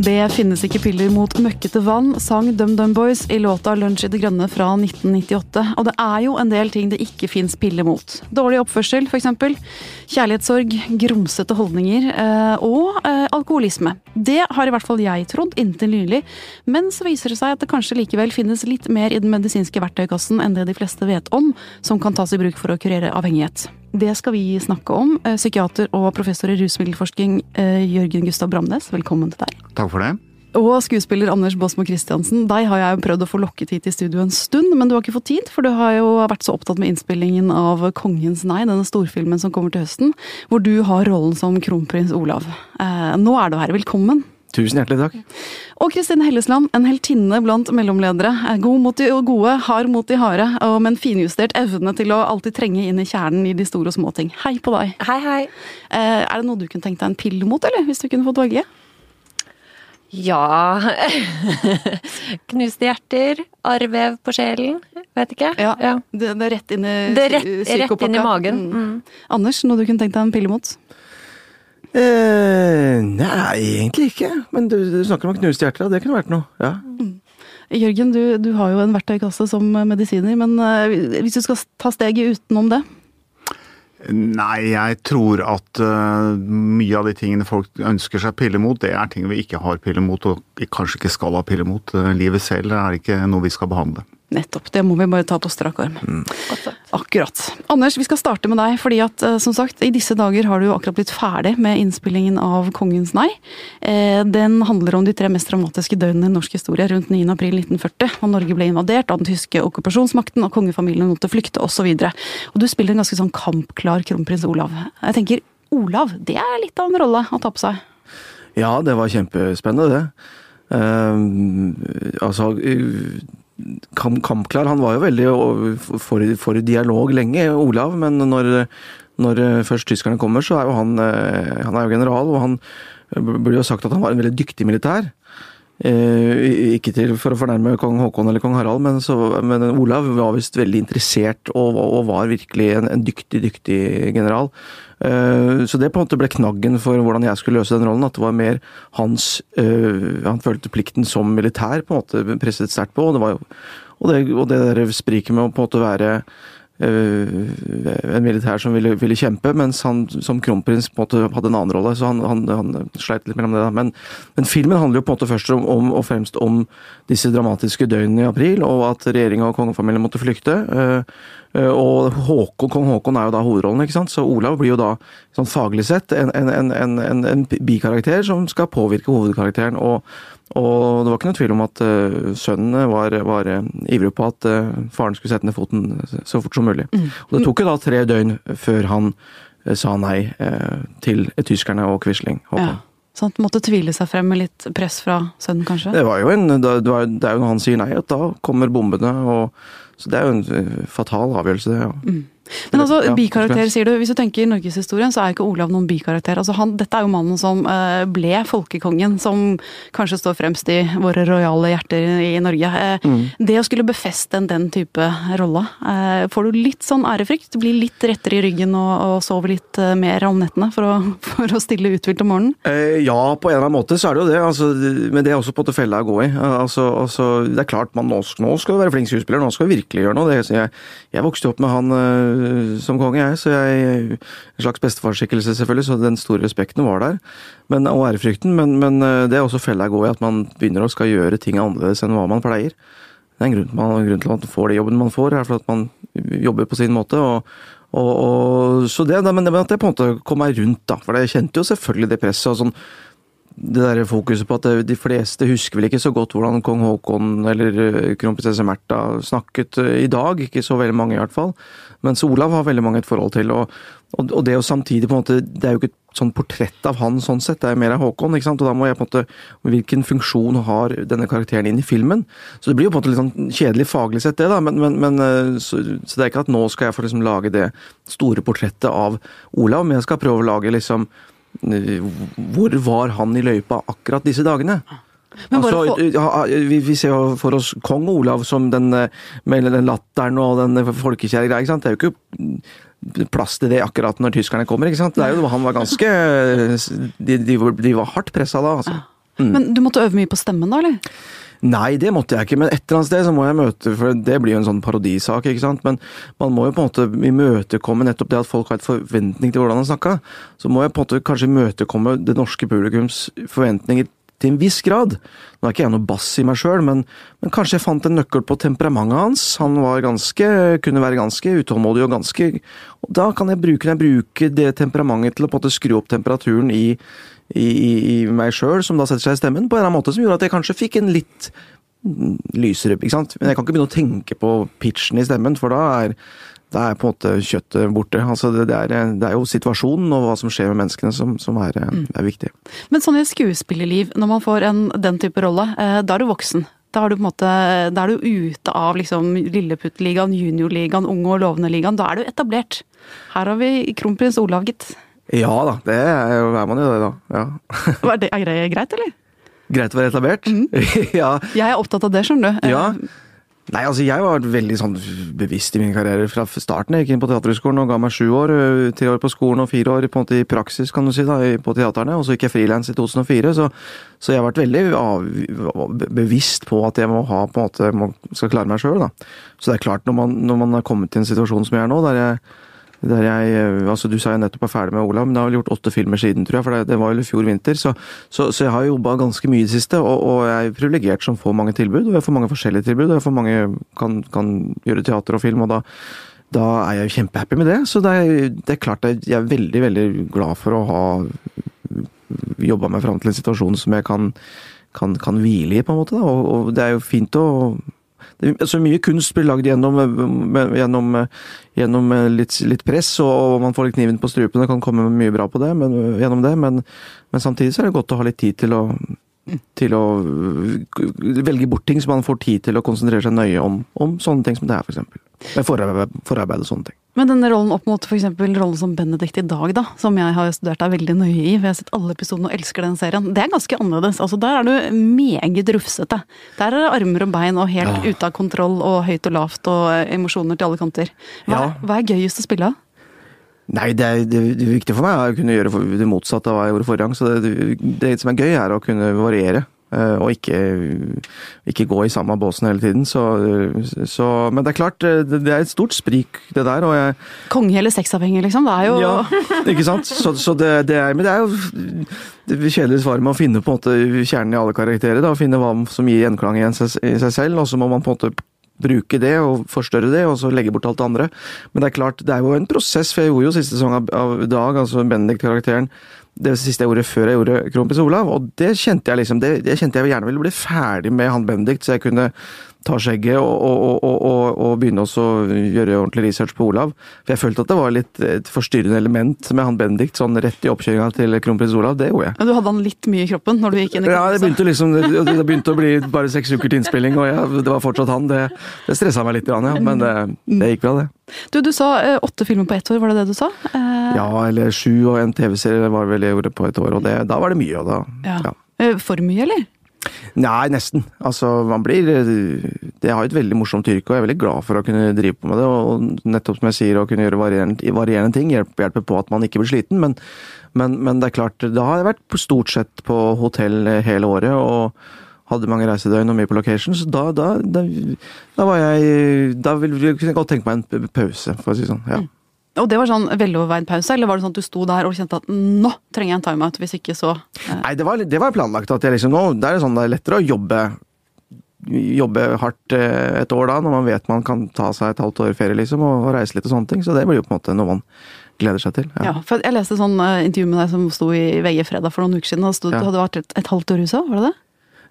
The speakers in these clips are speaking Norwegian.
Det finnes ikke piller mot møkkete vann, sang DumDum Boys i låta 'Lunsj i det grønne' fra 1998. Og det er jo en del ting det ikke fins piller mot. Dårlig oppførsel, f.eks. Kjærlighetssorg, grumsete holdninger eh, og eh, alkoholisme. Det har i hvert fall jeg trodd inntil nylig, men så viser det seg at det kanskje likevel finnes litt mer i den medisinske verktøykassen enn det de fleste vet om, som kan tas i bruk for å kurere avhengighet. Det skal vi snakke om. Eh, psykiater og professor i rusmiddelforskning eh, Jørgen Gustav Bramnes, velkommen til deg. Takk for det. Og skuespiller Anders Baasmo Christiansen, deg har jeg prøvd å få lokket hit i studio en stund, men du har ikke fått tid, for du har jo vært så opptatt med innspillingen av Kongens nei, denne storfilmen som kommer til høsten, hvor du har rollen som kronprins Olav. Eh, nå er du her, velkommen. Tusen hjertelig takk. Og Kristine Hellesland, en heltinne blant mellomledere. God mot de gode, hard mot de harde, og med en finjustert evne til å alltid trenge inn i kjernen i de store og små ting. Hei på deg. Hei, hei. Eh, er det noe du kunne tenkt deg en pille mot, eller? Hvis du kunne fått valget? Ja Knuste hjerter, arrvev på sjelen. Vet ikke. Ja, ja. Det, det, er rett inn i Det er rett, rett inn i magen. Mm. Anders, noe du kunne tenkt deg en pille mot? Eh, nei, egentlig ikke. Men du, du snakker om knuste hjerter, det kunne vært noe. ja. Mm. Jørgen, du, du, har jo en verktøykasse som medisiner, men uh, hvis du skal ta steget utenom det? Nei, jeg tror at uh, mye av de tingene folk ønsker seg piller mot, det er ting vi ikke har piller mot, og kanskje ikke skal ha piller mot. Uh, livet selv er ikke noe vi skal behandle. Nettopp. Det må vi bare ta på strak arm. Mm. Akkurat. Anders, vi skal starte med deg, fordi at eh, som sagt, i disse dager har du jo akkurat blitt ferdig med innspillingen av Kongens nei. Eh, den handler om de tre mest dramatiske døgnene i norsk historie rundt 9.4.1940, og Norge ble invadert av den tyske okkupasjonsmakten, og kongefamilien måtte flykte osv. Du spiller en ganske sånn kampklar kronprins Olav. Jeg tenker, Olav, det er litt av en rolle å ta på seg? Ja, det var kjempespennende, det. Uh, altså kampklar. Han var jo veldig for, for, dialog lenge, Olav. Men når, når først tyskerne kommer, så er jo han, eh, han er jo general. Og han burde jo sagt at han var en veldig dyktig militær. Eh, ikke til for å fornærme kong Haakon eller kong Harald, men, så, men Olav var visst veldig interessert og, og var virkelig en, en, dyktig, dyktig general. Eh, så det på en måte ble knaggen for hvordan jeg skulle løse den rollen. At det var mer hans eh, Han følte plikten som militær på en måte presset sterkt på. Og det, var og det, og det der spriket med å på en måte være en militær som ville, ville, kjempe, mens han som kronprins på en måte hadde en annen rolle. Så han, han, han sleit litt mellom det. da. Men, men, filmen handler jo på en måte først om, om, og fremst om disse dramatiske døgnene i april, og at regjeringa og kongefamilien måtte flykte. Uh, og Håkon, kong Håkon er jo da hovedrollen, ikke sant? så Olav blir jo da sånn faglig sett en, en, en, en bikarakter som skal påvirke hovedkarakteren. og og det var ikke noe tvil om at uh, sønnen var, var uh, ivrig på at uh, faren skulle sette ned foten så fort som mulig. Mm. Og det tok jo da tre døgn før han sa nei til tyskerne og Quisling. Ja. Så han måtte tvile seg frem med litt press fra sønnen, kanskje? Det, var jo en, det, var, det er jo når han sier nei, at da kommer bombene. og Så det er jo en fatal avgjørelse, det. ja. Mm. Men altså, ja, bikarakter, sier du. Hvis du tenker norgeshistorien, så er ikke Olav noen bikarakter. Altså, han, dette er jo mannen som uh, ble folkekongen, som kanskje står fremst i våre rojale hjerter i Norge. Uh, mm. Det å skulle befeste en den type rolle, uh, får du litt sånn ærefrykt? Blir litt rettere i ryggen og, og sover litt mer om nettene for å, for å stille uthvilt om morgenen? ja, på en eller annen måte så er det jo det. Altså, men det er også på en felle å gå i. Altså, altså, det er klart, man, nå, nå skal du være flink skuespiller, nå skal du virkelig gjøre noe. Det, jeg, jeg vokste opp med han som konge, jeg. Så jeg En slags bestefarsskikkelse, selvfølgelig, så den store respekten var der. Men, og ærefrykten. Men, men eh, det er også fella jeg går i, at man begynner å skal gjøre ting annerledes enn hva man pleier. Det er en grunn, man, grunn til at man får de jobben man får, er for at man jobber på sin måte. og og, og, så det, men, men at jeg på en måte kom meg rundt, da. For jeg kjente jo selvfølgelig det presset. og sånn, det der fokuset på at de fleste husker vel ikke så godt hvordan kong Haakon eller eh, kronprinsesse Märtha snakket eh, i dag. Ikke så veldig mange, i hvert fall. Mens Olav har veldig mange et forhold til. Og, og det å samtidig på en måte, Det er jo ikke et sånn portrett av han sånn sett, det er mer av Håkon. ikke sant? Og da må jeg på en måte Hvilken funksjon har denne karakteren inn i filmen? Så det blir jo på en måte litt sånn kjedelig faglig sett, det, da. Men, men, men eh, så, så, det er ikke at nå skal jeg få liksom lage det store portrettet av Olav, men jeg skal prøve å lage liksom Hvor var han i løypa akkurat disse dagene? Altså, for... vi, ser jo for oss kong Olav som den, eh, den latteren og den folkekjære greia. Det er jo ikke plass til det akkurat når tyskerne kommer. ikke sant? Det er jo, Han var ganske De, de, de var hardt pressa da, altså. Men du måtte øve mye på stemmen da, eller? Nei, det måtte jeg ikke, men et eller annet sted så må jeg møte For det blir jo en sånn parodisak, ikke sant. Men man må jo på en måte imøtekomme nettopp det at folk har et forventning til hvordan han snakka. Så må jeg på en måte kanskje imøtekomme det norske publikums forventninger til en viss grad. Nå er ikke jeg noe bass i meg sjøl, men, men, kanskje jeg fant en nøkkel på temperamentet hans. Han var ganske, kunne være ganske utålmodig og ganske og Da kan jeg bruke, jeg bruke det temperamentet til å på en måte skru opp temperaturen i, i, i meg sjøl, som da setter seg i stemmen, på en eller annen måte som gjorde at jeg kanskje fikk en litt lysere, ikke sant. Men jeg kan ikke begynne å tenke på pitchen i stemmen, for da er da er på en måte kjøttet borte. Altså det, det, er, det, er, jo situasjonen og hva som skjer med menneskene som, som er, mm. er, viktig. Men sånn i skuespillerliv, når man får en, den type rolle, eh, da er du voksen. Da er du på en måte, da er du ute av liksom Lilleputtligaen, juniorligaen, unge og lovende ligaen. Da er du etablert. Her har vi kronprins Olav, gitt. Ja da, det er, er man jo det, da. Ja. er det greit, eller? Greit å være etablert? Mm. ja. Jeg er opptatt av det, skjønner du. Ja. Nei, altså jeg var veldig sånn bevisst i min karriere fra starten. Jeg gikk inn på Teaterhøgskolen og ga meg sju år. Tre år på skolen og fire år på en måte i praksis kan du si da, på teaterne. Og så gikk jeg frilans i 2004. Så, så, jeg har vært veldig av, bevisst på at jeg må ha på en måte, må, skal klare meg sjøl. Så det er klart, når man, når man har kommet til en situasjon som jeg er nå, der jeg jeg, eh, altså Du sa jeg nettopp er ferdig med Olav, men jeg har vel gjort åtte filmer siden, tror jeg. For det, det var vel i fjor vinter. Så, så, så jeg har jobba ganske mye i det siste, og, og, jeg er privilegert som får mange tilbud. Og jeg får mange forskjellige tilbud, og jeg får mange kan, kan gjøre teater og film. og da, da er jeg jo kjempehappy med det. Så det er, det er klart jeg er veldig, veldig glad for å ha jobba meg fram til en situasjon som jeg kan, kan, kan hvile i, på en måte. Og, og det er jo fint å det, altså Mye kunst blir lagd gjennom, gjennom, gjennom litt, litt, press, og man får litt kniven på strupen. Det kan komme mye bra på det, men, gjennom det, men, men, samtidig så er det godt å ha litt tid til å, til å velge bort ting, så man får tid til å konsentrere seg nøye om, om sånne ting som det her, f.eks. Forarbeid, forarbeid og sånne ting. Men denne rollen opp mot f.eks. rollen som Benedict i dag, da, som jeg har studert deg veldig nøye i, for jeg har sett alle episodene og elsker den serien, det er ganske annerledes. Altså, Der er du meget rufsete. Der er det armer og bein og helt ja. ute av kontroll og høyt og lavt og emosjoner til alle kanter. Hva, ja. hva er gøyest å spille av? Nei, det, er, det, det viktige for meg er å kunne gjøre det motsatte av hva jeg gjorde forrige gang. Så det, det som er gøy, er å kunne variere. Eh, og ikke, ikke, gå i samme båsen hele tiden. Så, så, men det er klart, eh, det, er et stort sprik, det der. Og jeg Konge eller sexavhengig, liksom? Det er jo Ja, ikke sant. Så, så det, det, er, men det er jo det kjedelige svaret med å finne på en måte kjernen i alle karakterer. Da, finne hva som gir gjenklang i seg selv, og så må man på en måte bruke det og forstørre det, og så legge bort alt det andre. Men det er klart, det er jo en prosess, for jeg gjorde jo siste sesong av, av Dag, altså Benedict-karakteren det siste jeg gjorde før jeg gjorde Kronprins Olav, og det kjente jeg liksom, det, det kjente jeg gjerne ville bli ferdig med han Benedikt, så jeg kunne ta skjegget og, og, og, og begynne å gjøre ordentlig research på Olav. For jeg følte at det var litt et forstyrrende element med han Benedikt sånn rett i oppkjøringa til kronprins Olav. Det gjorde jeg. Men du hadde han litt mye i kroppen når du gikk inn i Ja, det begynte liksom, det, det begynte å bli bare seks uker til innspilling, og jeg, det var fortsatt han. Det, det stressa meg litt, ja, men det, det gikk bra, det. Du, du sa eh, åtte filmer på ett år, var det det du sa? Eh... Ja, eller sju og en TV-serie var vel jeg gjorde på et år, og da var det mye. Og da, ja. Ja. Eh, for mye, eller? Nei, nesten. Altså, man blir Det har et veldig morsomt yrke, og jeg er veldig glad for å kunne drive på med det. Og nettopp som jeg sier, å kunne gjøre varierende, varierende ting hjelper, hjelper, på at man ikke blir sliten. Men, men, men, det er klart, da har jeg vært stort sett på hotell hele året. og hadde mange reisedøgn og mye på location, så da, da, da, da var jeg Da ville jeg godt tenke meg en pause, for å si det sånn. ja. Og det var sånn veloverveid pause, eller var det sånn at du sto der og kjente at nå trenger jeg en timeout, hvis ikke så eh. Nei, det var, det var, planlagt at jeg liksom nå Det er sånn det er lettere å jobbe jobbe hardt eh, et år da, når man vet man kan ta seg et halvt år ferie liksom, og, og reise litt og sånne ting. Så det blir jo på en måte noe man gleder seg til. Ja, ja for Jeg leste sånn uh, intervju med deg som sto i VG fredag for noen uker siden. og stod, ja. Du hadde vært et, et halvt år i USA, var det det?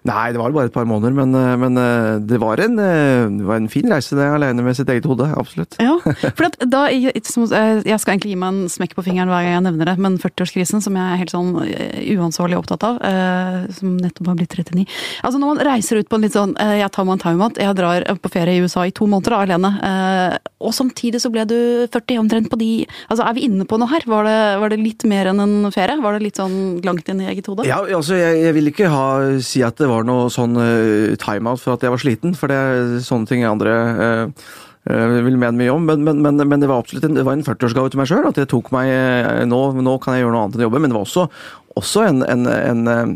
Nei, det var bare et par måneder, men, eh, men eh, det, var en, eh, det, var en, fin reise det, alene med sitt eget hode. Absolutt. Ja, for da, Jeg skal egentlig gi meg en smekk på fingeren hver gang jeg nevner det, men 40-årskrisen, som jeg er helt sånn uansvarlig opptatt av, som nettopp har blitt 39 Altså Når man reiser ut på en litt sånn Jeg tar meg en timeout, jeg drar på ferie i USA i to måneder da, alene, og samtidig så ble du 40 omtrent på de Altså Er vi inne på noe her? Var det, var det litt mer enn en ferie? Var det litt sånn langt inn i eget hode? Ja, altså jeg, jeg vil ikke ha, si at det var noe sånn uh, timeout for at jeg var sliten, for det er sånne ting andre uh, jeg vil mene mye om. Men, men, men, men, det var absolutt en, det en 40-årsgave til meg sjøl. At det tok meg nå, nå, kan jeg gjøre noe annet enn å jobbe. Men det var også, også en, en, en Eh,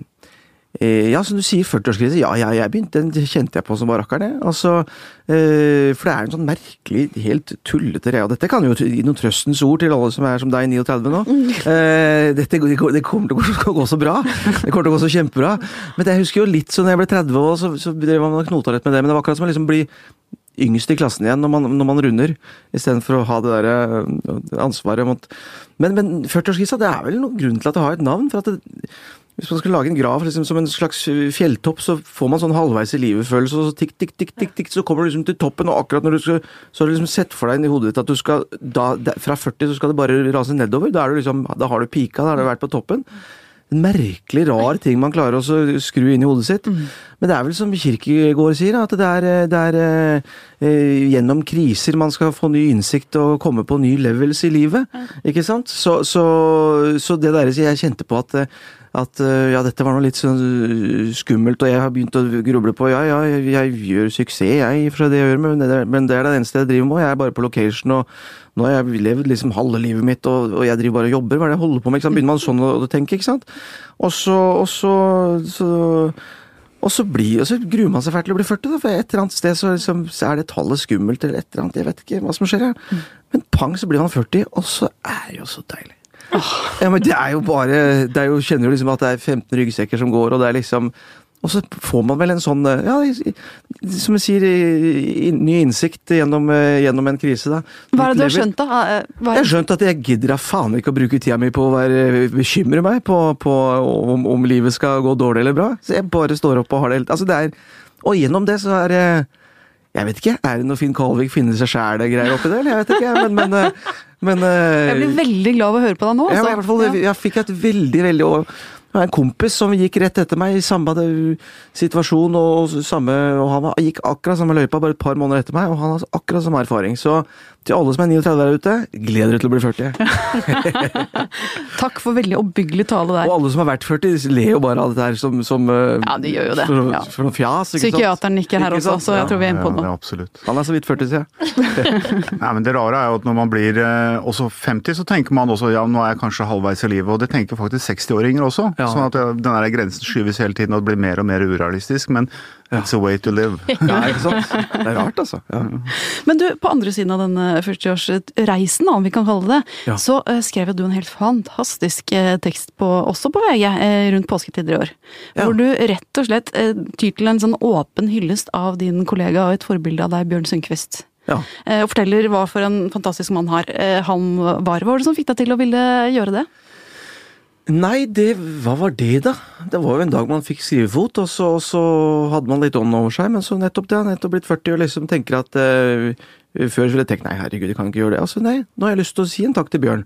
ja, som du sier, 40-årskrise. Ja, ja, jeg begynte, den kjente jeg på som bare rakkeren, jeg. Altså, eh, for det er en sånn merkelig, helt tullete greie. Og dette kan jo gi noen trøstens ord til alle som er som deg, 39 nå. Eh, dette, det, kommer til å gå- så bra. Det kommer til å gå så kjempebra. Men jeg husker jo litt sånn da jeg ble 30 år, så, så drev man og knota litt med det. Men det var akkurat som å liksom bli yngst i klassen igjen når man, når man runder, istedenfor å ha det der eh, ansvaret. Men, men 40-årskrisa, det er vel noen grunn til at det har et navn. for at det, hvis man skal lage en grav liksom, som en slags fjelltopp, så får man sånn halvveis i livet-følelse, og så tikk, tikk, tikk, tikk, tikk, så kommer du liksom til toppen, og akkurat når du skal Så har du liksom sett for deg inn i hodet ditt at du skal da, Fra 40 så skal det bare rase nedover. Da, er du liksom, da har du pika, da har du vært på toppen. En merkelig rar ting man klarer å skru inn i hodet sitt. Men det er vel som Kirkegård sier, at det er, det er eh, eh, gjennom kriser man skal få ny innsikt og komme på nye levels i livet. Ikke sant? Så, så, så det der jeg kjente på at, eh, at eh, ja, dette var noe litt sånn eh, skummelt, og jeg har begynt å gruble på ja, ja, jeg, jeg gjør suksess, jeg, fra det jeg gjør, men det, men det er det eneste jeg driver med. Jeg er bare på location, og nå har jeg levd liksom halve livet mitt, og, og jeg driver bare og jobber. Hva er det jeg holder på med? Begynner man sånn å, å tenke, ikke sant? Og så, og så, så og så, blir, og så gruer man seg fælt til å bli 40, da, for et eller annet sted så, liksom, så er det tallet skummelt, eller et eller annet, jeg vet ikke hva som skjer. Ja. Men pang, så blir man 40, og så er det jo så deilig. Ja, men det er jo bare det er jo, Kjenner du liksom at det er 15 ryggsekker som går, og det er liksom Og så får man vel en sånn Ja, som jeg sier, ny innsikt gjennom, eh, gjennom en krise, da. Hva er det du har skjønt, da? Eh, jeg har skjønt at jeg gidder da faen ikke å bruke tida mi på å være, bekymre meg på, på om, om livet skal gå dårlig eller bra. Så jeg bare står opp og har det helt altså det er, Og gjennom det så er det Jeg vet ikke, er det noe Finn Kalvik finner seg sjæl-greier oppi det? eller Jeg vet ikke, men, men, eh, men eh, Jeg blir veldig glad av å høre på deg nå. ja, altså. i hvert fall. Jeg fikk et veldig, veldig det var en kompis som gikk rett etter meg i samme situasjon, og, samme, og han gikk akkurat samme løypa bare et par måneder etter meg, og han har akkurat samme erfaring. Så til alle som er 39 der ute, gled dere til å bli 40. Takk for veldig oppbyggelig tale der. Og alle som har vært 40, ler jo bare av dette her som, som eh, Ja, de gjør jo det, For, ja. for noe fjas, ikke sant? Psykiateren nikker her Ikke også, så jeg tror vi er inne på Ja, det noe. absolutt. Han er så vidt 40, sier jeg. Nei, men Det rare er jo at når man blir eh, også 50, så tenker man også ja, nå er jeg kanskje halvveis i livet. Og det tenker faktisk 60-åringer også. Ja. Sånn at den der grensen skyves hele tiden og det blir mer og mer urealistisk. Men it's a way to live. Ja, ikke sant? Det er rart, altså. Ja. Men du, på andre siden av denne 40-årsreisen, om vi kan kalle det, Ja. så eh, skrev jo du en helt fantastisk eh, tekst på, også på VG eh, rundt påsketider i år. Ja. Hvor du rett og slett eh, tyr til en sånn åpen hyllest av din kollega og et forbilde av deg, Bjørn Sundquist. Ja. Eh, Og forteller hva for en fantastisk mann har, eh, han var. Hva var det som fikk deg til å ville gjøre det? Nei, det, hva var det, da? Det var jo en dag man fikk skrivefot, og så, så hadde man litt ånd over seg. Men så nettopp det, nettopp blitt 40 og liksom tenker at eh, Før ville jeg tenkt nei, herregud, jeg kan ikke gjøre det. Altså, nei, nå har jeg lyst til å si en takk til Bjørn.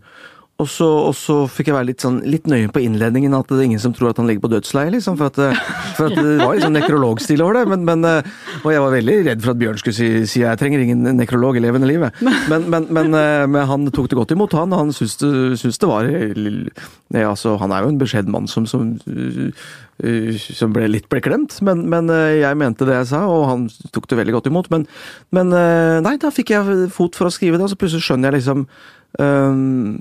Og så, og så fikk jeg være litt, sånn, litt nøye på innledningen, at det er ingen som tror at han ligger på dødsleiet, liksom. For at, eh, for at det var sånn nekrologstil over det. Men, men, eh, og jeg var veldig redd for at Bjørn skulle si, si jeg trenger ingen nekrolog i levende livet. Men, men, men, eh, han tok det godt imot, han. Han syns det, syns det var Nei, altså, Han er jo en beskjeden mann som, som, som ble litt beklemt, men, men jeg mente det jeg sa, og han tok det veldig godt imot. Men, nei, da fikk jeg fot for å skrive det, og så plutselig skjønner jeg liksom um,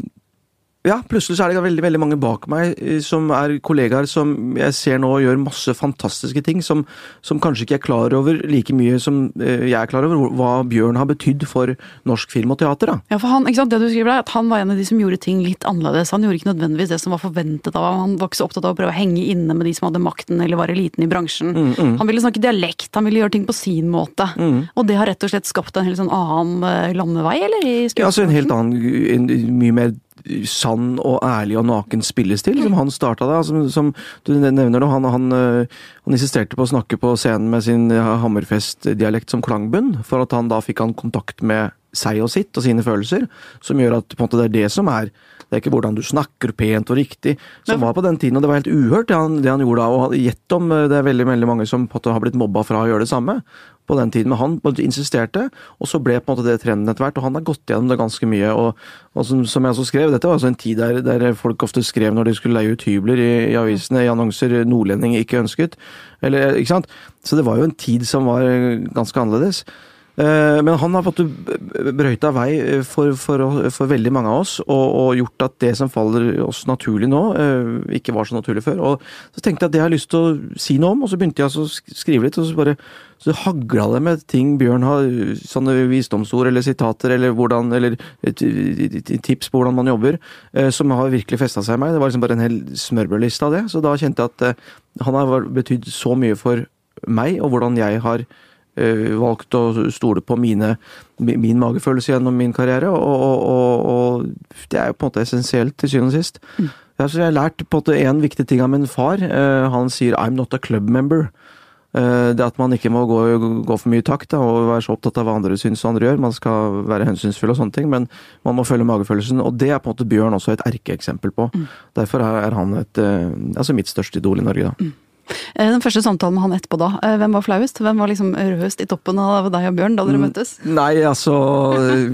ja, plutselig så er det veldig veldig mange bak meg eh, som er kollegaer som jeg ser nå gjør masse fantastiske ting, som, som kanskje ikke er klar over like mye som eh, jeg er klar over hva Bjørn har betydd for norsk film og teater. da. Ja, for han, ikke sant, det du skriver der, at han var en av de som gjorde ting litt annerledes. Han gjorde ikke nødvendigvis det som var forventet av ham. Han var ikke så opptatt av å prøve å henge inne med de som hadde makten eller var eliten i bransjen. Mm, Han ville snakke dialekt, han ville gjøre ting på sin måte. Og det har rett og slett skapt en helt sånn annen eh, landevei, eller? I Ja, altså en helt annen, en mye mer sann og ærlig og naken spillestil, som han starta da. Som, som du nevner nå, han, han, øh, han insisterte på å snakke på scenen med sin Hammerfest-dialekt som klangbunn, for at han da fikk han kontakt med seg og sitt og sine følelser, som gjør at på en måte det er det som er det er ikke hvordan du snakker pent og riktig, som var på den tiden, og det var helt uhørt det han, det han gjorde da. og Gjett om øh, det er veldig, veldig mange som på har blitt mobba fra å gjøre det samme på den tiden, men han insisterte, og så ble på en måte det trenden etter hvert, og han har gått gjennom det ganske mye. Og, og som, som jeg også skrev, dette var altså en tid der, der folk ofte skrev når de skulle leie ut hybler i, i avisene, i annonser 'nordlending ikke ønsket', eller, ikke sant? Så det var jo en tid som var ganske annerledes. Eh, Men han har fått brøyta vei eh, for, for, for veldig mange av oss, og, og gjort at det som faller oss naturlig nå, eh, ikke var så naturlig før. Og så tenkte jeg at det har jeg lyst til å si noe om, og så begynte jeg altså å skrive litt, og så bare så hagla det med ting Bjørn har, sånne visdomsord eller sitater eller, hvordan, eller tips på hvordan man jobber, som har virkelig festa seg i meg. Det var liksom bare en hel smørbrødliste av det. Så da kjente jeg at han har betydd så mye for meg, og hvordan jeg har valgt å stole på mine, min magefølelse gjennom min karriere, og, og, og, det er jo på en måte essensielt til syvende og sist. Mm. Jeg, jeg har lært på en måte en viktig ting av min far. Eh, han sier 'I'm not a club member'. Eh, Det at man ikke må gå, gå for mye i takt da, og være så opptatt av hva andre syns og andre gjør. Man skal være hensynsfull og sånne ting, men man må følge magefølelsen. Og det er på en måte Bjørn også et erkeeksempel på. Derfor er han et, eh, altså mitt største idol i Norge, da. Eh, Den første samtalen med han etterpå da, eh, hvem var flauest? Hvem var liksom rødest i toppen av deg og Bjørn da Mm. dere møttes? Nei, altså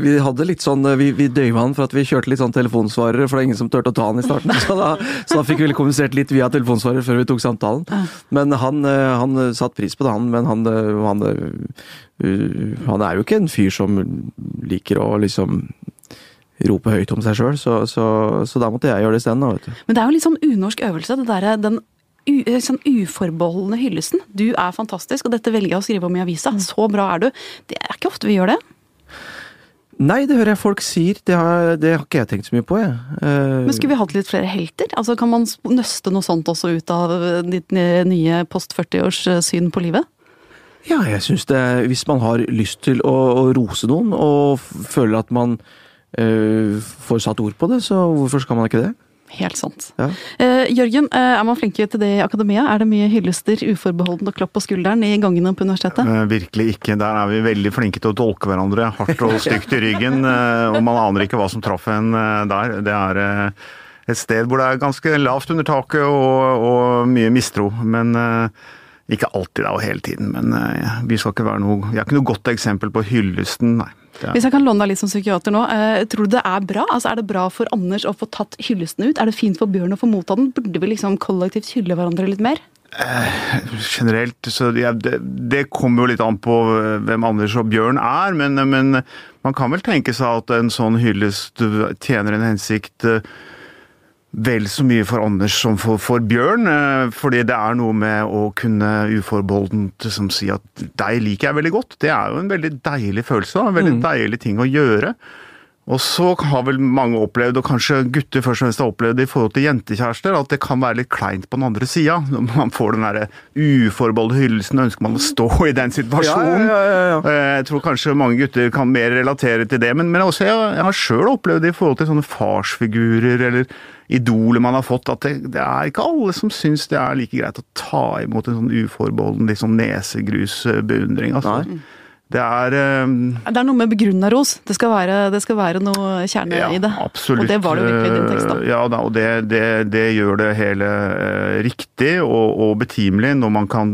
Vi hadde litt sånn Vi, vi døyva han for at vi kjørte litt sånn telefonsvarere, for det er ingen som turte å ta han i starten. Så da, så da fikk vi kommunisert litt via telefonsvarer før vi tok samtalen. Men han, eh, han satte pris på det, han. Men han, eh, han, eh, han er jo ikke en fyr som liker å liksom rope høyt om seg sjøl, så, så, så da måtte jeg gjøre det isteden. Men det er jo en litt sånn unorsk øvelse, det der, den sånn uforbeholdne hyllesten. Du er fantastisk, og dette velger jeg å skrive om i avisa. Så bra er du. Det er ikke ofte vi gjør det. Nei, det hører jeg folk sier. Det har, det har ikke jeg tenkt så mye på, jeg. Uh... Men skulle vi hatt litt flere helter? Altså Kan man nøste noe sånt også ut av eh, ditt nye- post 40-års eh, syn på livet? Ja, jeg syns det Hvis man har lyst til å, å rose noen, og føler at man uh, får satt ord på det, så hvorfor skal man ikke det? Helt sant. Ja. Eh, Jørgen, eh, er man flinke til det i akademia? Er det mye hyllester, uforbeholden og klapp på skulderen i gangene på universitetet? Eh, Virkelig ikke. Der er vi veldig flinke til å dolke hverandre hardt og stygt i ryggen. Og man aner ikke hva som traff en der. Det er et sted hvor det er ganske lavt under taket og, og mye mistro. Men ikke alltid da, og hele tiden. Men vi skal ikke være noe Jeg er ikke noe godt eksempel på hyllesten, nei. Hvis jeg kan låne deg litt som psykiater nå, eh, tror du det er bra? Altså, Er det bra for Anders å få tatt hyllesten ut? Er det fint for Bjørn å få motta den? Burde vi liksom kollektivt hylle hverandre litt mer? generelt så ja, det, det kommer jo litt an på eh, hvem Anders og Bjørn er, men, men man kan vel tenke seg at en sånn hyllest tjener en hensikt eh, vel så mye for Anders som for, for Bjørn. eh, Fordi det er noe med å kunne uforbeholdent liksom si at deg liker jeg veldig godt. Det er jo en veldig deilig følelse. da, En veldig deilig ting å gjøre. Og så har vel mange opplevd, og kanskje gutter først og fremst har opplevd i forhold til jentekjærester, at det kan være litt kleint på den andre sida. Når man får den derre uforbeholdne hyllelsen, ønsker man å stå i den situasjonen. Ja, ja, ja, ja. Eh, Jeg tror kanskje mange gutter kan mer relatere til det, men, men også jeg, jeg har sjøl opplevd det i forhold til sånne farsfigurer eller idoler man har fått, at det, det er ikke alle som syns det er like greit å ta imot en sånn uforbeholden liksom nesegrusbeundring. Altså. Det er um... Det er noe med begrunna ros. Det skal være, det skal være noe kjerne i det. Absolutt. Og det var det virkelig i din tekst, da. Eh, Ja, da, og det, det, det gjør det hele eh, riktig og, og betimelig når man kan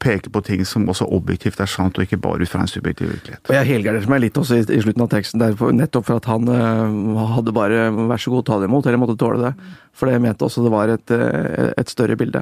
peke på ting som også objektivt er sant, og ikke bare ut fra en subjektiv virkelighet. Og jeg helgarderte meg litt også i, i slutten av teksten, der, nettopp for at han uh, hadde bare 'vær så god, ta det imot', eller måtte tåle det. For jeg mente også det var et, øh, et større bilde.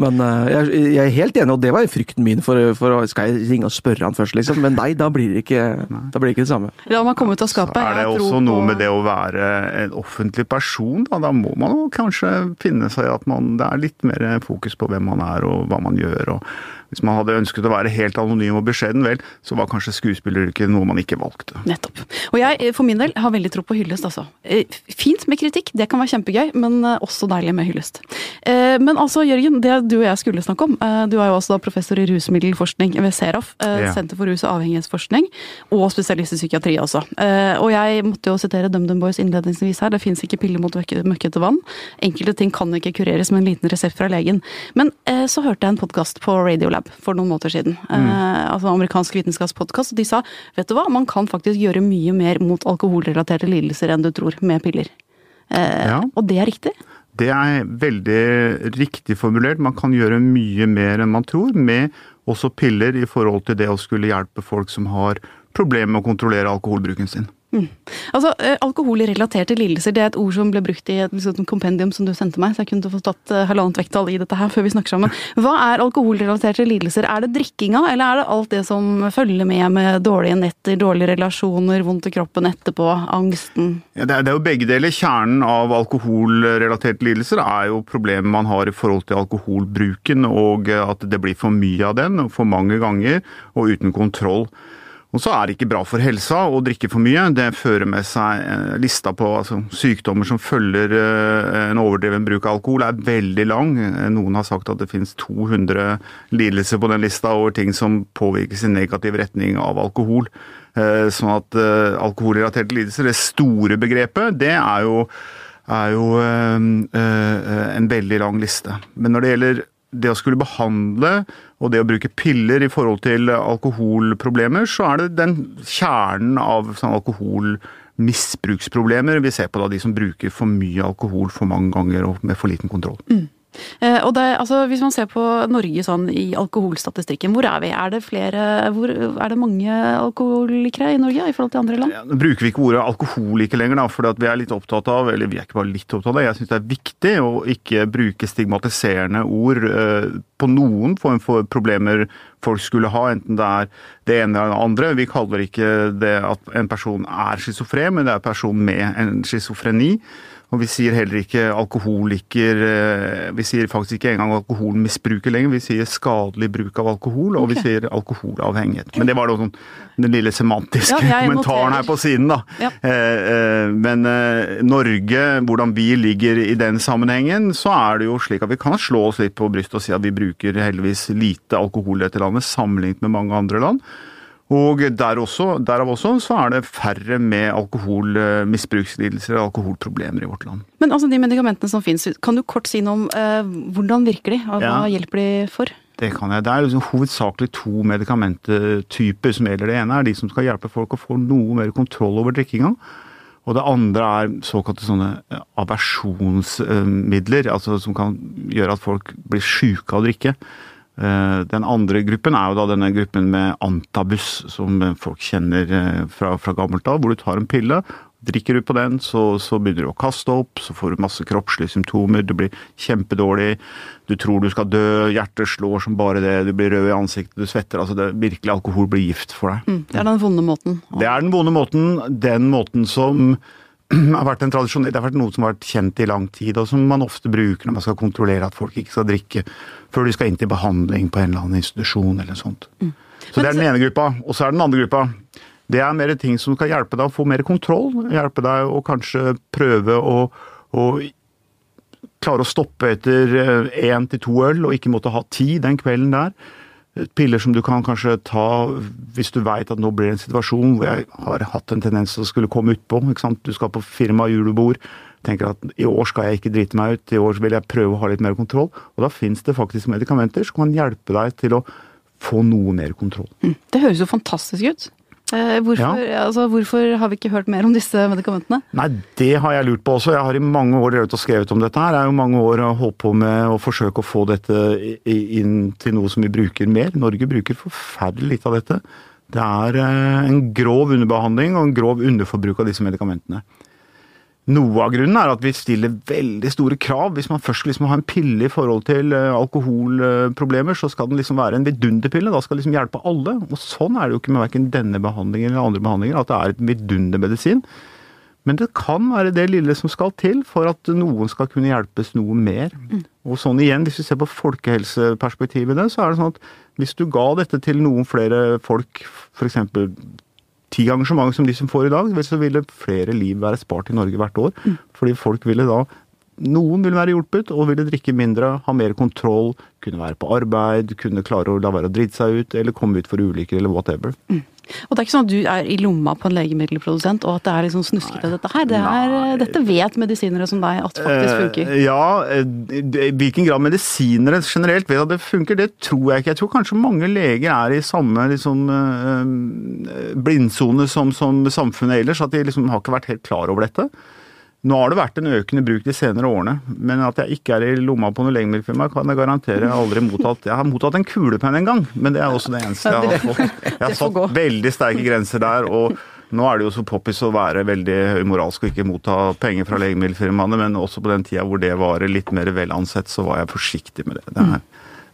Men uh, jeg, jeg er helt enig, og det var frykten min for, for Skal jeg ringe og spørre han først, liksom? Men nei, da blir det ikke, da blir det ikke det samme. La meg komme ut av skapet. Så er det Jeg tror også noe på- med det å være en offentlig person. Da, da må man jo kanskje finne seg i at man, det er litt mer fokus på hvem man er og hva man gjør. og Hvis man hadde ønsket å være helt anonym og beskjeden, vel, så var kanskje skuespilleryrket noe man ikke valgte. Nettopp. Og jeg eh, for min del har veldig tro på hyllest, altså. Eh, Fint med kritikk, det kan være kjempegøy, men eh, også deilig med hyllest. Men altså, Jørgen, det du og jeg skulle snakke om, du er jo også da professor i rusmiddelforskning ved SERAF, Ja. Senter for rus- og avhengighetsforskning, og spesialist i psykiatri også. Og jeg måtte jo sitere DumDum Boys innledningsvis her, det fins ikke piller mot møkke- møkkete vann. Enkelte ting kan ikke kureres med en liten resept fra legen. Men så hørte jeg en podkast på Radiolab for noen måneder siden. Eh, altså amerikansk vitenskapspodkast, de sa vet du hva, man kan faktisk gjøre mye mer mot alkoholrelaterte lidelser enn du tror med piller. Eh, Ja. Og det er riktig. Det er veldig riktig formulert. Man kan gjøre mye mer enn man tror med også piller i forhold til det å skulle hjelpe folk som har problemer med å kontrollere alkoholbruken sin. Altså, eh, Alkoholrelaterte lidelser det er et ord som ble brukt i et liksom, kompendium som du sendte meg, så jeg kunne få tatt eh, halvannet vekttall i dette her før vi snakker sammen. Hva er alkoholrelaterte lidelser? Er det drikkinga, eller er det alt det som følger med med dårlige netter, dårlige relasjoner, vondt i kroppen etterpå, angsten? Ja, det, er, det er jo begge deler. Kjernen av alkoholrelaterte lidelser er jo problemet man har i forhold til alkoholbruken, og at det blir for mye av den, for mange ganger, og uten kontroll. Og så er det ikke bra for helsa å drikke for mye. Det fører med seg eh, lista på altså, sykdommer som følger eh, en overdreven bruk av alkohol, er veldig lang. Eh, noen har sagt at det finnes 200 lidelser på den lista over ting som påvirkes i negativ retning av alkohol. Sånn at alkoholrelaterte lidelser, det store begrepet, det er jo, er jo en veldig lang liste. Men når det gjelder det å skulle behandle og det å bruke piller i forhold til alkoholproblemer, så er det den kjernen av sånn alkoholmisbruksproblemer vi ser på da de som bruker for mye alkohol for mange ganger og med for liten kontroll. Mm. Eh, og det, altså, Hvis man ser på Norge sånn i alkoholstatistikken, hvor er vi? Er det flere, hvor, er det mange alkoholikere i Norge i forhold til andre land? Ja, nå bruker vi ikke ordet alkoholiker lenger, da, for vi er litt opptatt av eller vi er ikke bare litt opptatt av det, jeg syns det er viktig å ikke bruke stigmatiserende ord eh, på noen form for problemer folk skulle ha, enten det er det ene eller det andre. Vi kaller ikke det at en person er schizofren, men det er en person med en schizofreni. Og vi sier heller ikke alkoholiker eh, Vi sier faktisk ikke engang alkoholmisbruker lenger. Vi sier skadelig bruk av alkohol, og okay. vi sier alkoholavhengighet. Men det var da sånn den lille semantiske ja, kommentaren her på siden, da. Ja. Eh, eh, men Norge, hvordan vi ligger i den sammenhengen, så er det jo slik at vi kan slå oss litt på brystet og si at vi bruker heldigvis lite alkohol i dette landet sammenlignet med mange andre land. Og der også, derav også så er det færre med alkoholmisbrukslidelser og alkoholproblemer i vårt land. Men altså de medikamentene som finnes, kan du kort si noe om eh, hvordan virker de, og hva ja, hjelper de for? Det kan jeg. Det er liksom hovedsakelig to medikamenttyper som gjelder. Det ene er de som skal hjelpe folk å få noe mer kontroll over drikkinga. Og det andre er såkalte sånne eh, aversjonsmidler, altså som kan gjøre at folk blir sjuke av å drikke. Eh, den andre gruppen er jo da denne gruppen med antabus, som folk kjenner eh, fra, fra gammelt av, hvor du tar en pille. Drikker du på den, så, så, begynner du å kaste opp, så får du masse kroppslige symptomer, du blir kjempedårlig, du tror du skal dø, hjertet slår som bare det, du blir rød i ansiktet, du svetter. Altså det, virkelig alkohol blir gift for deg. Mm, det er den vonde måten. Det er den vonde måten. Den måten som har vært en tradisjon, det har vært noe som har vært kjent i lang tid, og som man ofte bruker når man skal kontrollere at folk ikke skal drikke før de skal inn til behandling på en eller annen institusjon eller sånt. Mm. Så det er den ene gruppa. Og så er den andre gruppa. Det er mer ting som skal hjelpe deg å få mer kontroll. Hjelpe deg å kanskje prøve å, å klare å stoppe etter én eh, til to øl, og ikke måtte ha ti den kvelden der. Piller som du kan kanskje ta hvis du veit at nå blir det en situasjon hvor jeg har hatt en tendens til å skulle komme utpå. Du skal på firma julebord. Tenker at i år skal jeg ikke drite meg ut, i år vil jeg prøve å ha litt mer kontroll. Og da fins det faktisk medikamenter som kan hjelpe deg til å få noe mer kontroll. Hm, det høres jo fantastisk ut. Eh, hvorfor, ja. altså, hvorfor, har vi ikke hørt mer om disse medikamentene? Nei, Det har jeg lurt på også. Jeg har i mange år drevet og skrevet om dette. her. Jeg har jo mange år holdt på med å forsøke å få dette inn til noe som vi bruker mer. Norge bruker forferdelig litt av dette. Det er eh, en grov underbehandling og en grov underforbruk av disse medikamentene. Noe av grunnen er at vi stiller veldig store krav. Hvis man først liksom har en pille i forhold til eh, alkoholproblemer, så skal den liksom være en vidunderpille. Da skal den liksom hjelpe alle. Og sånn er det jo ikke med verken denne behandlingen eller andre behandlinger, at det er et vidundermedisin. Men det kan være det lille som skal til for at noen skal kunne hjelpes noe mer. Mm. Og sånn igjen, hvis vi ser på folkehelseperspektivet i det, så er det sånn at hvis du ga dette til noen flere folk, f.eks ti ganger så mange som de som får i dag, så ville flere liv være spart i Norge hvert år. Mm. Fordi folk ville da Noen vil være hjulpet og ville drikke mindre, ha mer kontroll, kunne være på arbeid, kunne klare å la være å drite seg ut, eller komme ut for ulykker eller whatever. Mm. Og det er ikke sånn at du er i lomma på en legemiddelprodusent og at det er liksom snuskete dette her. Det er, dette vet medisinere som deg at faktisk eh, funker. Eh, ja, i hvilken grad medisinere generelt vet at det funker, det tror jeg ikke. Jeg tror kanskje mange leger er i samme liksom, eh, blindsone som, som samfunnet ellers. At de liksom har ikke vært helt klar over dette. Nå har det vært en økende bruk de senere årene, men at jeg ikke er i lomma på noe legemiddelfirma, kan jeg garantere. Jeg har aldri mottatt Jeg har mottatt en kulepenn en gang, men det er også det eneste jeg har fått. Jeg har satt veldig sterke grenser der. og Nå er det jo så poppis å være veldig moralsk og ikke motta penger fra legemiddelfirmaene, men også på den tida hvor det var litt mer vel ansett, så var jeg forsiktig med det. Det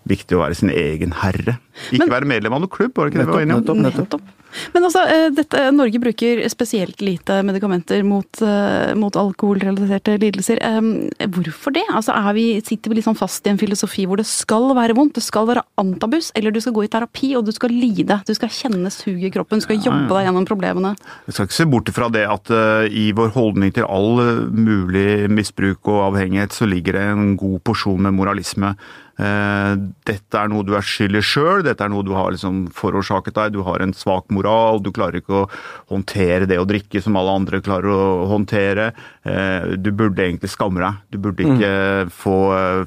viktig å være sin egen herre. Ikke være medlem av noen klubb, var det ikke det vi var enige om? Nettopp, nettopp. Men altså, eh, dette, Norge bruker spesielt lite medikamenter mot, eh, mot alkoholrelaterte lidelser. Eh, Hvorfor det? Altså, er vi, sitter vi liksom fast i en filosofi hvor det skal være vondt, det skal være antabus, eller du skal gå i terapi og du skal lide, du skal kjenne suget i kroppen, du skal jobbe deg gjennom problemene? Vi skal ikke se bort fra det at eh, i vår holdning til all eh, mulig misbruk og avhengighet, så ligger det en god porsjon med moralisme. Eh, dette er noe du er skyld i sjøl, dette er noe du har liksom forårsaket deg. Du har en svak moral, du klarer ikke å håndtere det å drikke som alle andre klarer å håndtere. Eh, Du burde egentlig skamme deg. Du burde ikke få,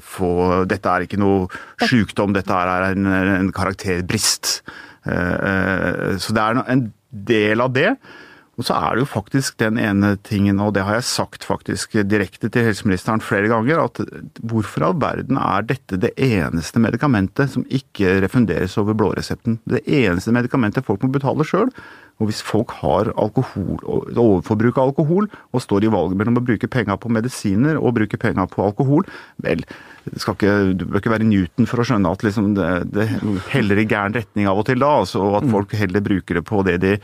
få Dette er ikke noe sjukdom, dette er en, en karakterbrist. Eh, Så det er en del av det. Og så er det jo faktisk den ene tingen, og det har jeg sagt faktisk direkte til helseministeren flere ganger, at hvorfor i all verden er dette det eneste medikamentet som ikke refunderes over blåresepten? Det eneste medikamentet folk må betale sjøl. Og hvis folk har alkohol, overforbruk av alkohol, og står i valget mellom å bruke penga på medisiner og bruke penga på alkohol, vel, skal ikke, du bør ikke være Newton for å skjønne at liksom det, det heller i gæren retning av og til da, altså, og at folk heller bruker det på det de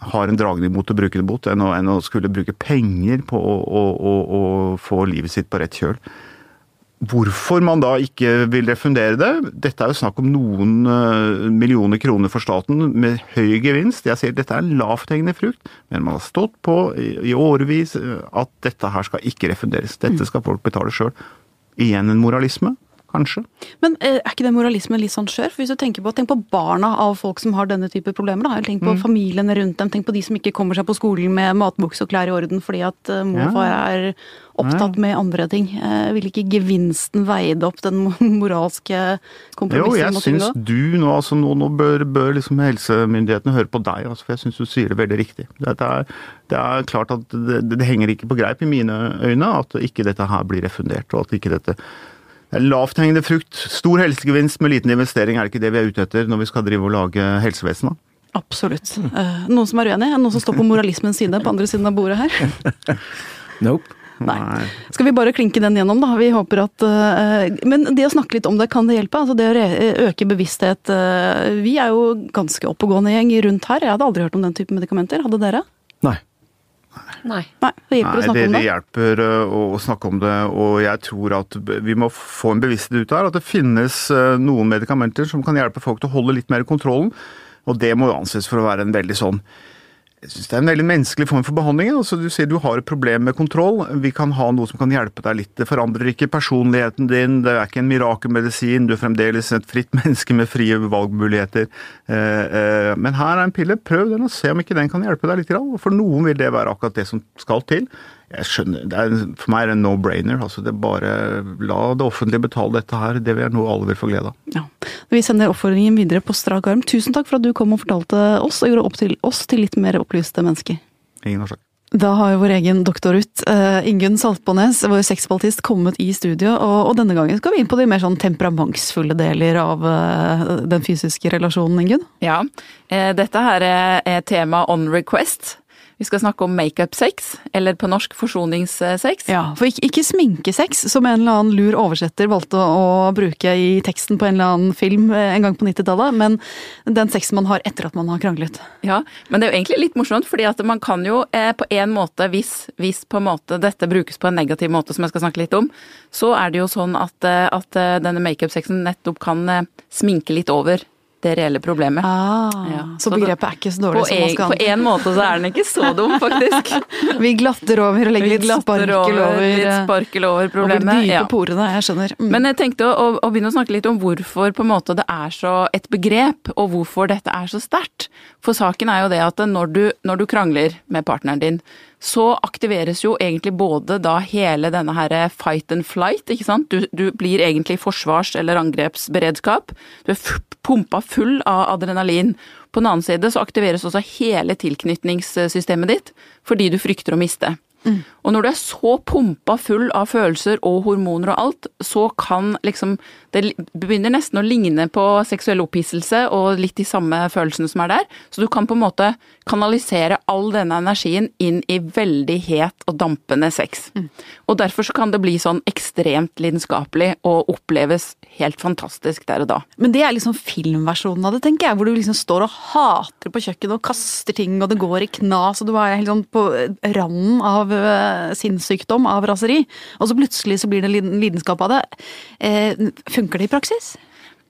har en dragning mot å bruke det mot, enn å, enn å skulle bruke penger på å, å, å, å få livet sitt på rett kjøl. Hvorfor man da ikke vil refundere det? Dette er jo snakk om noen eh, millioner kroner for staten med høy gevinst. Jeg sier dette er en lavthengende frukt, men man har stått på i, årevis eh, at dette her skal ikke refunderes. Dette skal folk betale sjøl. Igjen en moralisme, kanskje. Men eh, er ikke det moralismen litt sånn skjør? For hvis du tenker på, Tenk på barna av folk som har denne type problemer. da, Tenk på familiene rundt dem. Tenk på de som ikke kommer seg på skolen med matbukse og klær i orden fordi at eh, mor og far er opptatt med andre ting. Eh, vil ikke gevinsten veide opp den moralske kompromissen? Jo, jeg syns du nå, altså nå, nå bør, bør liksom helsemyndighetene høre på deg, altså, for jeg syns du sier det veldig riktig. Det er, det er klart at det, det henger ikke på greip i mine øyne at ikke dette her blir refundert, og at ikke dette det Lavthengende frukt, stor helsegevinst med liten investering, er det ikke det vi er ute etter når vi skal drive og lage helsevesen? da? Absolutt. Eh, noen som er uenig? Noen som står på moralismens side på andre siden av bordet her? Nope. Nei. Skal vi bare klinke den gjennom, da? Vi håper at eh, Men det å snakke litt om det, kan det hjelpe? Altså det å re- øke bevissthet eh, Vi er jo ganske oppegående gjeng rundt her. Jeg hadde aldri hørt om den type medikamenter. Hadde dere? Nei. Nei. Nei, det hjelper å snakke det, om det hjelper å, å snakke om det, og jeg tror at vi må få en bevissthet ut her. At det finnes øh, noen medikamenter som kan hjelpe folk til å holde litt mer kontrollen. Og det må anses for å være en veldig sånn jeg synes Det er en veldig menneskelig form for behandling. altså Du sier du har et problem med kontroll. Vi kan ha noe som kan hjelpe deg litt. Det forandrer ikke personligheten din. Det er ikke en mirakelmedisin. Du er fremdeles et fritt menneske med frie valgmuligheter. Eh, eh, Men her er en pille. Prøv den og se om ikke den kan hjelpe deg litt. For noen vil det være akkurat det som skal til. Jeg skjønner, er, For meg er det en no-brainer. altså det er bare La det offentlige betale dette her. Det er noe alle vil få glede av. Ja. Vi sender oppfordringen videre på strak arm. Tusen takk for at du kom og fortalte oss, og gjorde opp til oss til litt mer opplyste mennesker. Ingen årsak. Da har jo vår egen doktor ut, uh, Ingunn Saltbånes, vår sexspaltist, kommet i studio. Og, og denne gangen skal vi inn på de mer sånn temperamentsfulle deler av uh, den fysiske relasjonen, Ingunn. Ja, Uh, dette her er, er tema on request. Vi skal snakke om makeup-sex, eller på norsk forsoningssex. Ja, For ikke, ikke sminkesex, som en eller annen lur oversetter valgte å, bruke i teksten på en eller annen film eh, en gang på 90-tallet, men den sexen man har etter at man har kranglet. Ja, men det er jo egentlig litt morsomt, fordi at man kan jo eh, på en måte, hvis, hvis på en måte dette brukes på en negativ måte, som jeg skal snakke litt om, så er det jo sånn at, eh, at eh, denne makeup-sexen nettopp kan sminke litt over det reelle problemet. Ah, Ja, så så begrepet er ikke så dårlig som man skal på en måte så er den ikke så dum, faktisk. Vi glatter over og legger litt sparkel over, over, litt eh, sparkel over over de blir dype ja. porene. Jeg skjønner. Mm. Men jeg tenkte å, å, begynne å snakke litt om hvorfor på en måte det er så et begrep, og hvorfor dette er så sterkt. For saken er jo det at når du, når du krangler med partneren din, så aktiveres jo egentlig både da hele denne her fight and flight, ikke sant. Du, du blir egentlig forsvars- eller angrepsberedskap. Du er pumpa full av adrenalin. På den annen side så aktiveres også hele tilknytningssystemet ditt, fordi du frykter å miste. Og når du er så pumpa full av følelser og hormoner og alt, så kan liksom Det begynner nesten å ligne på seksuell opphisselse og litt de samme følelsene som er der. Så du kan på en måte kanalisere all denne energien inn i veldig het og dampende sex. Og derfor så kan det bli sånn ekstremt lidenskapelig og oppleves helt fantastisk der og da. Men det er liksom filmversjonen av det, tenker jeg. Hvor du liksom står og hater på kjøkkenet og kaster ting, og det går i knas, og du er helt sånn på randen av uh, sinnssykdom, av raseri. Og så plutselig så blir det lidenskap av det. Eh, funker det i praksis?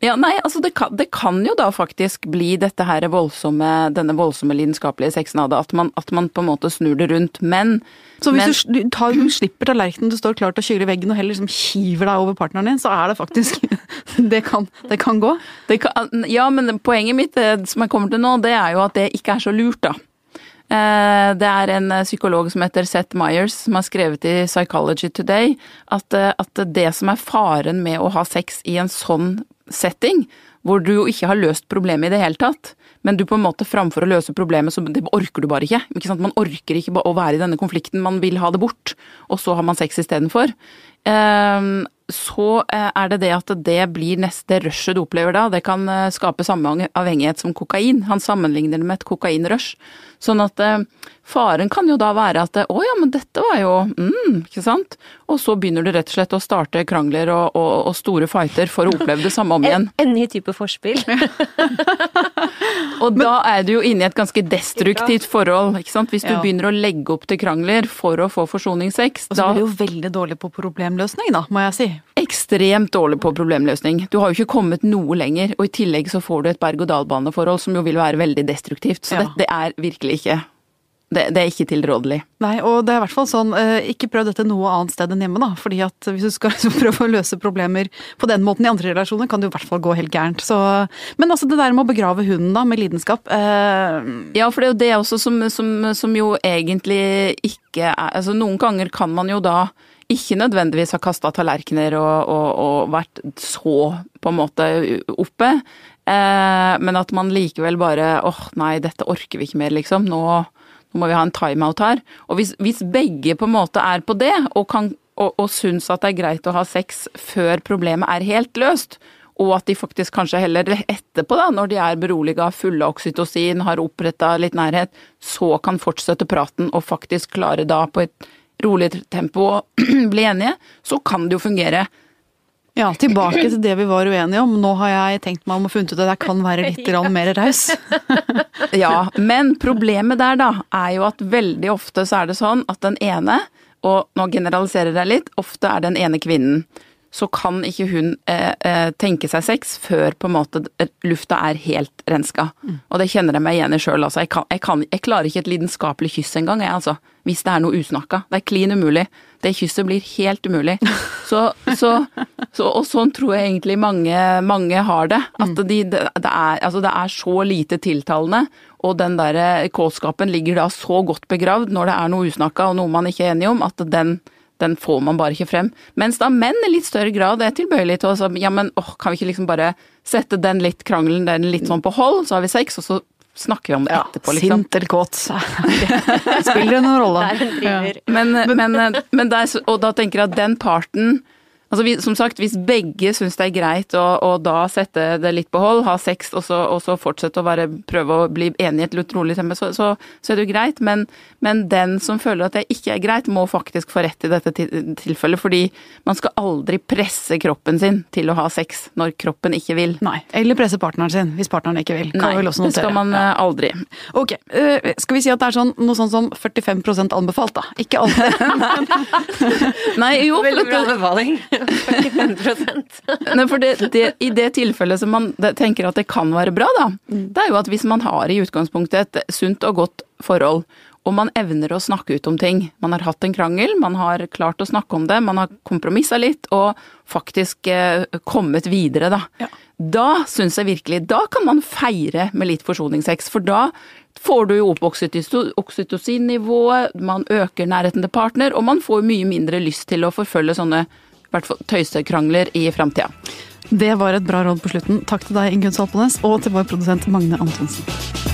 Ja, nei, altså det kan, det kan, jo da faktisk bli dette her voldsomme, denne voldsomme lidenskapelige sexen av det. At man, at man, på en måte snur det rundt. Men Så hvis men, du, tar, du, slipper tallerkenen, du står klar til å kjøre veggen og heller liksom hiver deg over partneren din, så er det faktisk Det kan, det kan gå? Det kan, ja, men poenget mitt som jeg kommer til nå, det er jo at det ikke er så lurt, da. Eh, det er en psykolog som heter Seth Myers som har skrevet i Psychology Today at, eh, at det som er faren med å ha sex i en sånn setting, hvor du jo ikke har løst problemet i det hele tatt, men du på en måte framfor å løse problemet, så det orker du bare ikke. ikke sant? Man orker ikke å være i denne konflikten, man vil ha det bort, og så har man sex istedenfor. Um, så eh, er det det at det blir neste rushet du opplever da. Det kan eh, skape samme avhengighet som kokain. Han sammenligner det med et kokainrush. Sånn at eh, faren kan jo da være at å ja, men dette var jo mm, ikke sant. Og så begynner du rett og slett å starte krangler og, og, og store fighter for å oppleve det samme om igjen. En, en ny type forspill. og da er du jo inne i et ganske destruktivt forhold, ikke sant. Hvis du ja. begynner å legge opp til krangler for å få forsoningssex. Og så blir du jo veldig dårlig på problemløsning, da, må jeg si ekstremt dårlig på problemløsning. Du har jo ikke kommet noe lenger, og i tillegg så får du et berg-og-dal-baneforhold som jo vil være veldig destruktivt. Så ja. det, det, er virkelig ikke det, det, er ikke tilrådelig. Nei, og det er i hvert fall sånn, eh, ikke prøv dette noe annet sted enn hjemme, da. fordi at hvis du skal prøve å løse problemer på den måten i andre relasjoner, kan det jo i hvert fall gå helt gærent. Så, men altså det der med å begrave hunden da, med lidenskap eh... Ja, for det er jo det også som, som, som jo egentlig ikke er Altså noen ganger kan man jo da ikke nødvendigvis har kasta tallerkener og, og, og, vært så på en måte oppe. Eh, men at man likevel bare åh nei, dette orker vi ikke mer, liksom. Nå, nå må vi ha en timeout her. Og hvis, hvis, begge på en måte er på det, og, kan, og, og syns at det er greit å ha sex før problemet er helt løst, og at de faktisk kanskje heller etterpå, da, når de er beroliga, fulle av oksytocin, har oppretta litt nærhet, så kan fortsette praten og faktisk klare da på et rolig tempo og bli enige, så kan det jo fungere. Ja, tilbake til det vi var uenige om. Nå har jeg tenkt meg om å funnet ut at jeg kan være litt mer raus. ja, men problemet der da, er jo at veldig ofte så er det sånn at den ene, og nå generaliserer jeg litt, ofte er den ene kvinnen så kan ikke hun eh, eh, tenke seg sex før på en måte lufta er helt renska. Mm. Og det kjenner jeg meg igjen i sjøl. Altså. Jeg, jeg, jeg, klarer ikke et lidenskapelig kyss engang, jeg, altså. Hvis det er noe usnakka. Det er klin umulig. Det kysset blir helt umulig. Så, så, så, og sånn tror jeg egentlig mange, mange har det. At mm. de, det, det, er, altså det er så lite tiltalende. Og den der kåtskapen ligger da så godt begravd når det er noe usnakka og noe man ikke er enig om, at den den får man bare ikke frem. Mens da menn i litt større grad er tilbøyelige til å si ja, men åh, kan vi ikke liksom bare sette den litt krangelen, den litt sånn på hold, så har vi sex, og så snakker vi om det ja, etterpå, liksom. Sint eller kåt. Spiller det noen rolle? Ja. Men, men, men der, og da tenker jeg at den parten Altså, vi, som sagt, hvis begge syns det er greit å, å, da sette det litt på hold, ha sex og så, og så fortsette å være, prøve å bli enige i et rolig tempo, så, så, så, er det jo greit. Men, men, den som føler at det ikke er greit, må faktisk få rett i dette tilfellet. Fordi man skal aldri presse kroppen sin til å ha sex når kroppen ikke vil. Nei, eller presse partneren sin hvis partneren ikke vil. Kan Nei, det skal man ja. Eh, aldri. Ok, uh, skal vi si at det er sånn, noe sånn som 45% anbefalt, da? Ikke alltid. Nei, jo. Veldig bra anbefaling. 45 Nei, for det, det, I det tilfellet som man tenker at det kan være bra, da, mm. det er jo at hvis man har i utgangspunktet et sunt og godt forhold, og man evner å snakke ut om ting. Man har hatt en krangel, man har klart å snakke om det, man har kompromissa litt og faktisk eh, kommet videre, da. Ja. Da syns jeg virkelig Da kan man feire med litt forsoningssex, for da får du jo opp oksytocinnivået, man øker nærheten til partner, og man får mye mindre lyst til å forfølge sånne hvert fall tøysekrangler i framtida. Det var et bra råd på slutten. Takk til deg, Ingunn Salpenes, og til vår produsent Magne Antonsen.